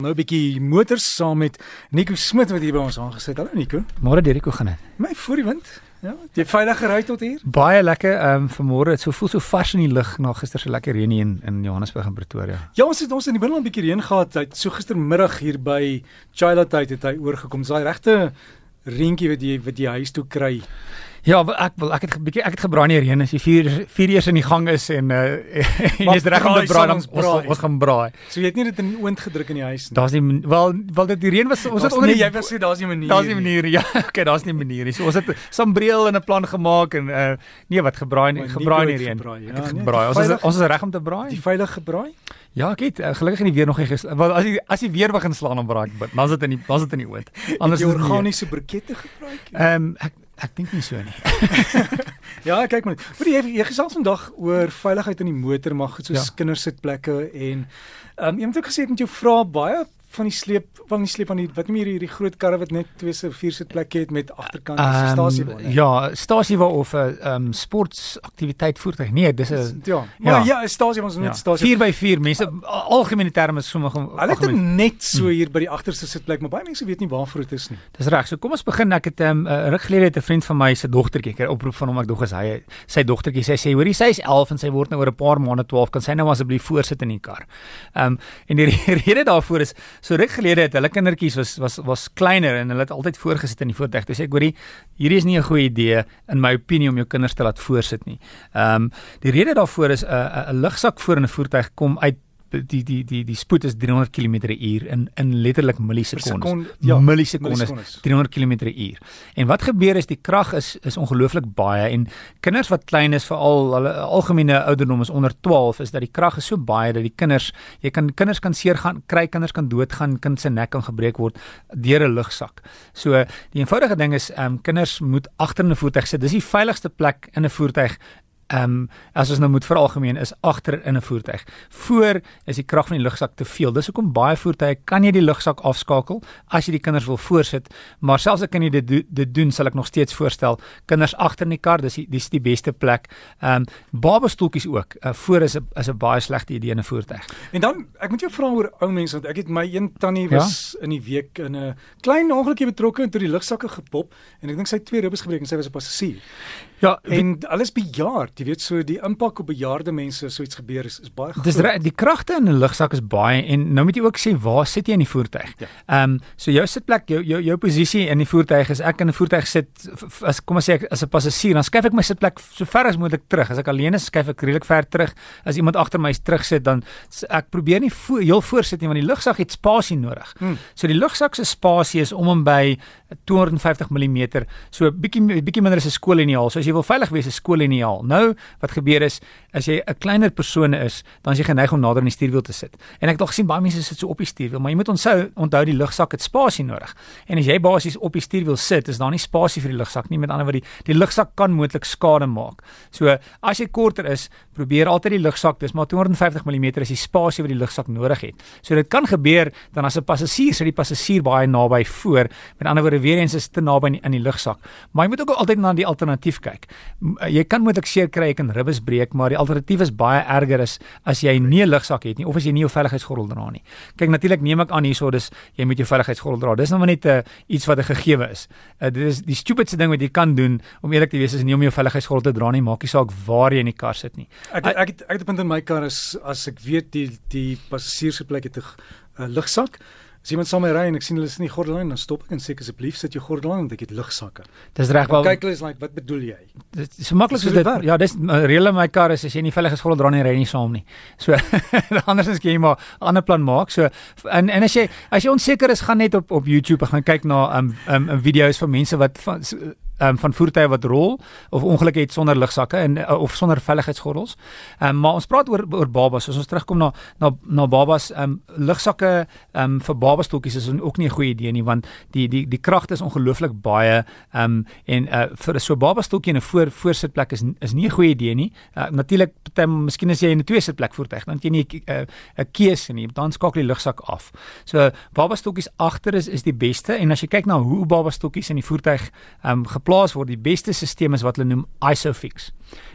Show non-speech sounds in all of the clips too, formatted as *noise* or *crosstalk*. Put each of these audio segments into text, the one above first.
Nou 'n bietjie motors saam met Nico Smit wat hier by ons aangesit. Hallo Nico. Môre Derrick, hoe gaan dit? My voor die wind. Ja, jy veilig gery tot hier? Baie lekker. Ehm um, vanmôre het so voel so vars in die lug na gister se lekker reën in in Johannesburg en Pretoria. Ja, ons het ons in die binneland 'n bietjie reën gehad. Hy so gistermiddag hier by Chila tyd het hy oorgekom. Dis daai regte reentjie wat jy wat jy huis toe kry. Ja, ek wil ek het 'n bietjie ek het gebraai in die reën as die vier vier eers in die gang is en *laughs* uh jy's reg om te braai dan ons, ons, ons gaan braai. So jy het nie dit in die oond gedruk in die huis nie. Daar's nie wel wel dit die reën was ons het onder nee, jy wou sê daar's nie manier. Daar's nie manier. Ja, *laughs* okay, daar's nie manier nie. So ons het sambreel en 'n plan gemaak en uh nee, wat gebraai nie, gebraai in die reën. Ja, ek het nee, gebraai. Ons is ons is reg om te braai. Die veilig gebraai? Ja, ek het uh, gelukkig in die weer nog nie wel as jy as jy weer begin slaan dan braai ek. Dan is dit in die dan is dit in die oond. *laughs* Anders dit organiese brikette gebruik. Ehm ek Ek dink nie so nie. *laughs* *laughs* ja, kyk maar. Moet jy jy gesels vandag oor veiligheid in die motor, mag dit soos ja. kindersitplekke en ehm um, jy moet ook gesê ek moet jou vra baie van die sleep van die sleep van die wat nie meer hierdie groot karre wat net twee se vier sitplekke het met agterkant um, stasie waar. Ja, stasie waar of 'n uh, um, sportsaktiwiteit voertuig. Nee, dis 'n ja. Maar ja, ja stasie ons net ja. stasie 4x4 mense algemene terme is sommige Hulle het net so hm. hier by die agterste sitplek, maar baie mense weet nie waarvoor dit is nie. Dis reg. So kom ons begin. Ek het 'n um, uh, ruk gelede het 'n vriend van my se dogtertjie, ek oproep van hom ek dog is hy sy dogtertjie sê sê hoorie sy is 11 en sy word nou oor 'n paar maande 12, kan sy nou asseblief voorsit in die kar. Ehm um, en die *laughs* rede daarvoor is so ruk gelede het hulle kindertjies was was was kleiner en hulle het altyd voorgesit in die voertuig. Dis ek hoorie, hierdie is nie 'n goeie idee in my opinie om jou kinders te laat voorsit nie. Ehm um, die rede daarvoor is 'n uh, 'n lugsak voor in 'n voertuig kom uit die die die die spoed is 300 km/h in in letterlik millisekondes. Ja, millisekondes. 300 km/h. En wat gebeur is die krag is is ongelooflik baie en kinders wat klein is veral hulle algemene ouderdom is onder 12 is dat die krag is so baie dat die kinders jy kan kinders kan seer gaan kry kinders kan doodgaan kind se nek kan gebreek word deur 'n lugsak. So die eenvoudige ding is ehm um, kinders moet agter in 'n voertuig sit. Dis die veiligste plek in 'n voertuig Ehm um, as ons nou moet veralgemeen is agter in 'n voertuig. Voor is die krag van die lugsak te veel. Dis hoekom baie voertuie kan jy die lugsak afskakel as jy die kinders wil voorsit, maar selfs ek kan jy dit do dit doen, sal ek nog steeds voorstel kinders agter in die kar, dis die dis die beste plek. Ehm um, babastoeltjies ook. Uh, voor is 'n is 'n baie slegte idee in 'n voertuig. En dan ek moet jou vra oor ou mense want ek het my een tannie was ja? in die week in 'n klein ongelukie betrokke en toe die lugsakke gepop en ek dink sy twee ribbes gebreek en sy was 'n passasier. Ja, en alles bejaard, jy weet so die impak op bejaarde mense as so iets gebeur is is baie groot. Dis die kragte in 'n lugsak is baie en nou moet jy ook sê waar sit jy in die voertuig? Ja. Ehm ja. um, so jou sitplek, jou jou jou posisie in die voertuig is ek in 'n voertuig sit as kom ons sê ek as 'n passasier, dan skuif ek my sitplek so ver as moontlik terug. As ek alleen is, skuif ek redelik ver terug. As iemand agter my terug sit, dan ek probeer nie vo heel voor sit nie want die lugsak het spasie nodig. Hmm. So die lugsak se spasie is om en by 250 mm. So bietjie bietjie minder as 'n skooliniaal. So as jy wil veilig wees, is skooliniaal. Nou, wat gebeur is as jy 'n kleiner persoon is, dan is jy geneig om nader aan die stuurwiel te sit. En ek het al gesien baie mense sit so op die stuurwiel, maar jy moet onthou onthou die lugsak het spasie nodig. En as jy basies op die stuurwiel sit, is daar nie spasie vir die lugsak nie. Met ander woorde, die, die lugsak kan moontlik skade maak. So, as jy korter is, probeer altyd die lugsak, dis maar 250 mm is die spasie wat die lugsak nodig het. So dit kan gebeur dan as 'n passasier sit die passasier baie naby voor. Met ander woorde weer eens is te naby aan die, die lugsak. Maar jy moet ook altyd na die alternatief kyk. Eh, jy kan moontlik seer kry, jy kan ribbes breek, maar die alternatief is baie erger as as jy nie 'n lugsak het nie of as jy nie jou veiligheidsgordel dra nie. Kyk natuurlik neem ek aan hierso dis jy moet jou veiligheidsgordel dra. Dis nou net 'n uh, iets wat 'n gegewe is. Uh, dit is die stupidste ding wat jy kan doen om eerlik te wees is nie om jou veiligheidsgordel te dra nie, maak nie saak waar jy in die kar sit nie. Ek ek het, ek het 'n punt in my kar is as ek weet die die passasier se plek het 'n uh, lugsak As iemand saam met my ry en ek sien hulle is nie gordel aan, dan stop ek en sê asseblief sit jou gordel aan want ek het lugsakke. Dis reg wel. Kyk hulle is like wat bedoel jy? Dit is so maklik soos dit. Ja, dis reël in my kar is as jy nie veilig is gordel dra nie ry nie saam nie. So *laughs* andersins kan jy maar 'n ander plan maak. So en en as jy as jy onseker is, gaan net op op YouTube gaan kyk na um um video's van mense wat van um, van voertuie wat rol of ongelukke het sonder lugsakke en uh, of sonder veiligheidsgordels. Ehm um, maar ons praat oor oor babas. As ons terugkom na na na babas, ehm um, lugsakke ehm um, vir babastoeltjies is ook nie 'n goeie idee nie want die die die kragte is ongelooflik baie ehm um, en uh, vir so babastoeltjie in 'n voor voorsitplek is is nie 'n goeie idee nie. Uh, Natuurlik, miskien as jy in 'n twee sitplek voertuig, dan jy nie 'n uh, 'n keuse nie. Dan skakel die lugsak af. So babastoeltjies agter is is die beste en as jy kyk na hoe babastoeltjies in die voertuig ehm um, geplaas word, die beste stelsel is wat hulle noem Isofix.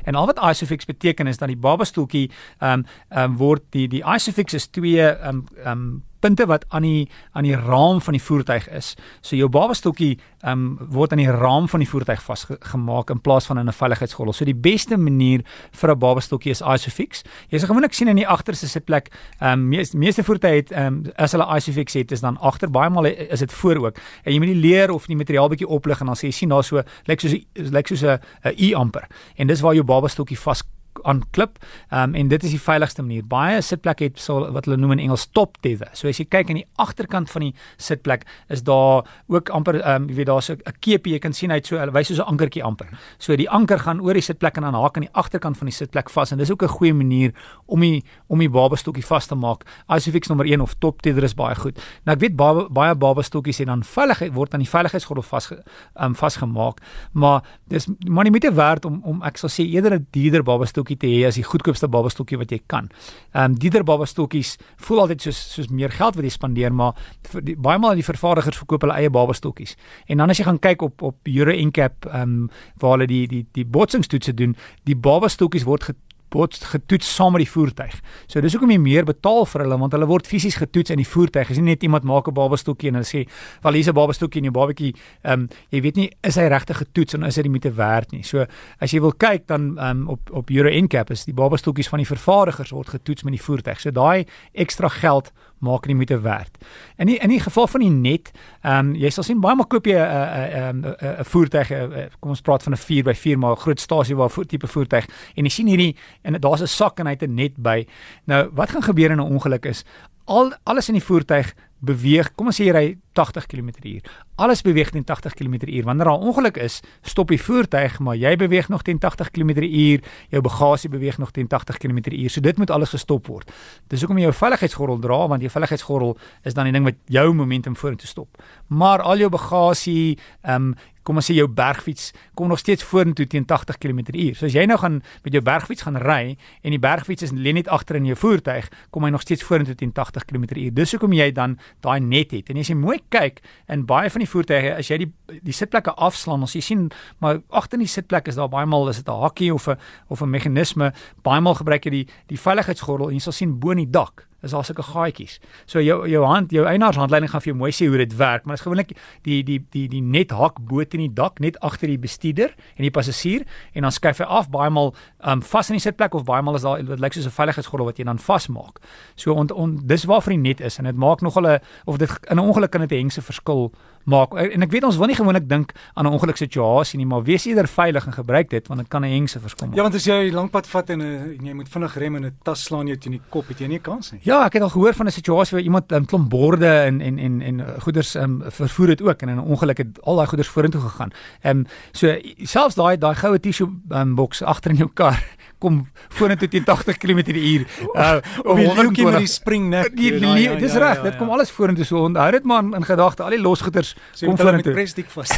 En al wat Isofix beteken is dat die babastoeltjie ehm um, ehm um, word die die Isofix is twee ehm um, ehm um, punte wat aan die aan die raam van die voertuig is. So jou babastokkie ehm um, word aan die raam van die voertuig vasgemaak in plaas van in 'n veiligheidsgordel. So die beste manier vir 'n babastokkie is Isofix. Jy sal gewoonlik sien in die agterste sitplek, ehm um, meeste meeste voertuie het ehm um, as hulle Isofix het, is dan agter baie maal is dit voor ook. En jy moet die leer of die materiaal bietjie oplig en dan sê jy sien daar so lyk soos lyk soos 'n e-amper. En dis waar jou babastokkie vas aan klip. Ehm um, en dit is die veiligigste manier. Baie sitplekke het so wat hulle noem in Engels top tether. So as jy kyk aan die agterkant van die sitplek is daar ook amper ehm um, jy weet daar's 'n keepie jy kan sien uit so wys soos 'n ankertjie amper. So die anker gaan oor die sitplek en dan haak aan die agterkant van die sitplek vas en dis ook 'n goeie manier om die om die babastokkie vas te maak. Isofix nommer 1 of top tether is baie goed. Nou ek weet baie baie babastokkies het dan veiligheid word aan die veiligheidsgordel vas ehm um, vasgemaak, maar dis maar nie met werd om om ek sal sê eerder 'n dierder babastokkie stokkie te hê as die goedkoopste baba stokkie wat jy kan. Ehm um, dieter baba stokkies voel altyd soos soos meer geld wat jy spandeer, maar die, baie maal die vervaardigers verkoop hulle eie baba stokkies. En dan as jy gaan kyk op op Euro NCAP ehm um, waar hulle die die die botsingstoetse doen, die baba stokkies word word getoets saam met die voertuig. So dis hoekom jy meer betaal vir hulle want hulle word fisies getoets in die voertuig. Dis nie net iemand maak 'n babastokkie en hulle sê, "Wel hier's 'n babastokkie en jou babatjie, ehm um, jy weet nie is hy regtig getoets en is hy die moeite werd nie." So as jy wil kyk dan ehm um, op op Euro NCAP is die babastokkies van die vervaardigers word getoets met die voertuig. So daai ekstra geld maak nie moeite werd. In die, in die geval van die net, ehm um, jy sal sien baie maal koop jy 'n 'n 'n 'n voertuig, a, a, kom ons praat van 'n 4x4 maar 'n groot stasie waar voet tipe voertuig en jy sien hierdie en daar's 'n sak en hy het 'n net by. Nou, wat gaan gebeur in 'n ongeluk is al alles in die voertuig beweeg, kom ons sê jy ry 80 km/h. Alles beweeg teen 80 km/h. Wanneer daar 'n ongeluk is, stop die voertuig, maar jy beweeg nog teen 80 km/h, jou bagasie beweeg nog teen 80 km/h. So dit moet alles gestop word. Dis hoekom jy jou veiligheidsgordel dra, want jou veiligheidsgordel is dan die ding wat jou momentum vorentoe stop. Maar al jou bagasie, ehm um, kom ons sê jou bergfiets kom nog steeds vorentoe teen 80 km/h. So as jy nou gaan met jou bergfiets gaan ry en die bergfiets is lê net agter in jou voertuig, kom hy nog steeds vorentoe teen 80 km/h. Dis hoekom jy dan daai net het. En as jy mooi kyk in baie van die voertuie, as jy die die sitplekke afslaan, ons jy sien maar agter in die sitplek is daar baie maal is dit 'n hakkie of 'n of 'n meganisme. Baie maal gebruik jy die die veiligheidsgordel en jy sal sien bo in die dak is daar sulke gaatjies. So jou jou hand jou eienaarshandleiding gaan vir jou mooi sê hoe dit werk, maar dit is gewoonlik die die die die net hak bo in die dak net agter die bestuurder en die passasier en dan skuif hy af baie maal um vas in die sitplek of baie maal is daar wat lyk soos 'n veiligheidsgordel wat jy dan vasmaak. So on, on dis waarvoor die net is en dit maak nogal 'n of dit in 'n ongeluk kan dit 'n hengse verskil maak. En ek weet ons wil nie gewoonlik dink aan 'n ongeluksituasie nie, maar wees eerder veilig en gebruik dit want dit kan 'n hengse verskil maak. Ja, want as jy 'n lang pad vat en, en jy moet vinnig rem en 'n tas slaan jou teen die kop, het jy nie kans nie. Ja, ek het al gehoor van 'n situasie waar iemand 'n um, klomp borde en en en en goederes um, vervoer het ook en in 'n ongeluk het al daai goederes vorentoe gegaan. Ehm um, so selfs daai daai goue tissue um, boks agter in jou kar kom vorentoe teen 80 km/h. Uh die hoekie met die spring nek. Die, die, die, ja, dis ja, reg, ja, ja, dit kom alles vorentoe so onthou dit man in gedagte al die losgoeders so kom vorentoe. Met presdik vas.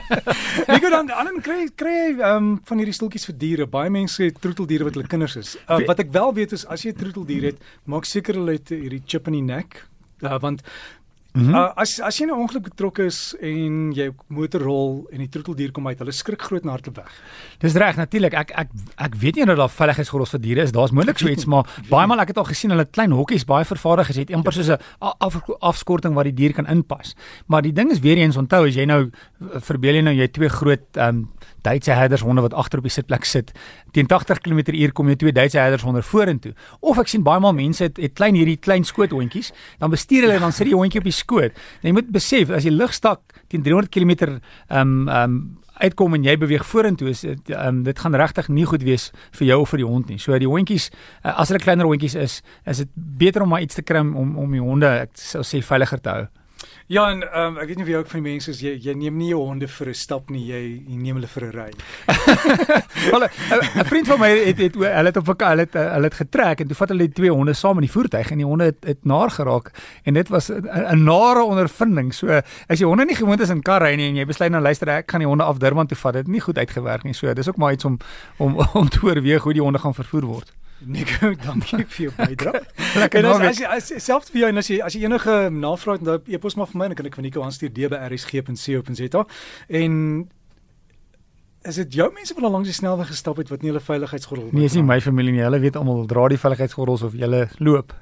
*laughs* Gou dan ander kry kry um, van hierdie stoeltjies vir diere. Baie mense het troeteldiere wat hulle kinders is. Uh, wat ek wel weet is as jy 'n troeteldier het, maak seker hulle het hierdie chip in die nek. Uh, want Mm -hmm. uh, as as jy in 'n ongeluk betrokke is en jy motor rol en die troeteldier kom uit, hulle skrik groot na hardloop weg. Dis reg, natuurlik. Ek ek ek weet nie of daar veiligheidsgordels vir diere is. Daar's moontlik so iets, maar *laughs* baie maal ek het al gesien hulle klein hokkies baie vervaardig het amper soos 'n af, afskorting waar die dier kan inpas. Maar die ding is weer eens onthou as jy nou verbeel jy nou jy twee groot ehm um, Duitse herders honde wat agter op die sitplek sit. Teen 80 km/h kom jy twee Duitse herders honde vorentoe. Of ek sien baie maal mense het, het klein hierdie klein skoothondjies, dan bestuur hulle dan sit die hondjie op die skoot. En jy moet besef as jy ligstak teen 300 km ehm um, ehm um, uitkom en jy beweeg vorentoe is dit um, dit gaan regtig nie goed wees vir jou of vir die hond nie. So die hondjies uh, as hulle kleiner hondjies is, is dit beter om maar iets te kry om om die honde ek sou sê veiliger te hou. Ja en um, ek weet nie of jy ook van die mense is jy jy neem nie jou honde vir 'n stap nie, jy, jy neem hulle vir 'n ry. *laughs* Wel 'n vriend van my het het hulle het op vakansie hulle het hulle het getrek en toe vat hulle die twee honde saam in die voertuig en die honde het het naar geraak en dit was 'n nare ondervinding. So as jy honde nie gewoond is in kar ry nie en jy besluit nou luister ek gaan die honde af Durban toe vat, dit nie goed uitgewerk nie. So dis ook maar iets om om *laughs* om te oorweeg hoe die honde gaan vervoer word. Nico, dankie *laughs* vir jou bydrae. Lekker nou. As jy selfs vir jou en as jy as jy enige navraag het, dan e-pos maar vir my en dan kan ek vir Nico aanstuur dbrsg.co.za. En is dit jou mense wat al langs die snelweg gestap het wat nie hulle veiligheidsgordel het nie? Nee, is nie my familie nie. Hulle weet almal dra die veiligheidsgordels of jy loop.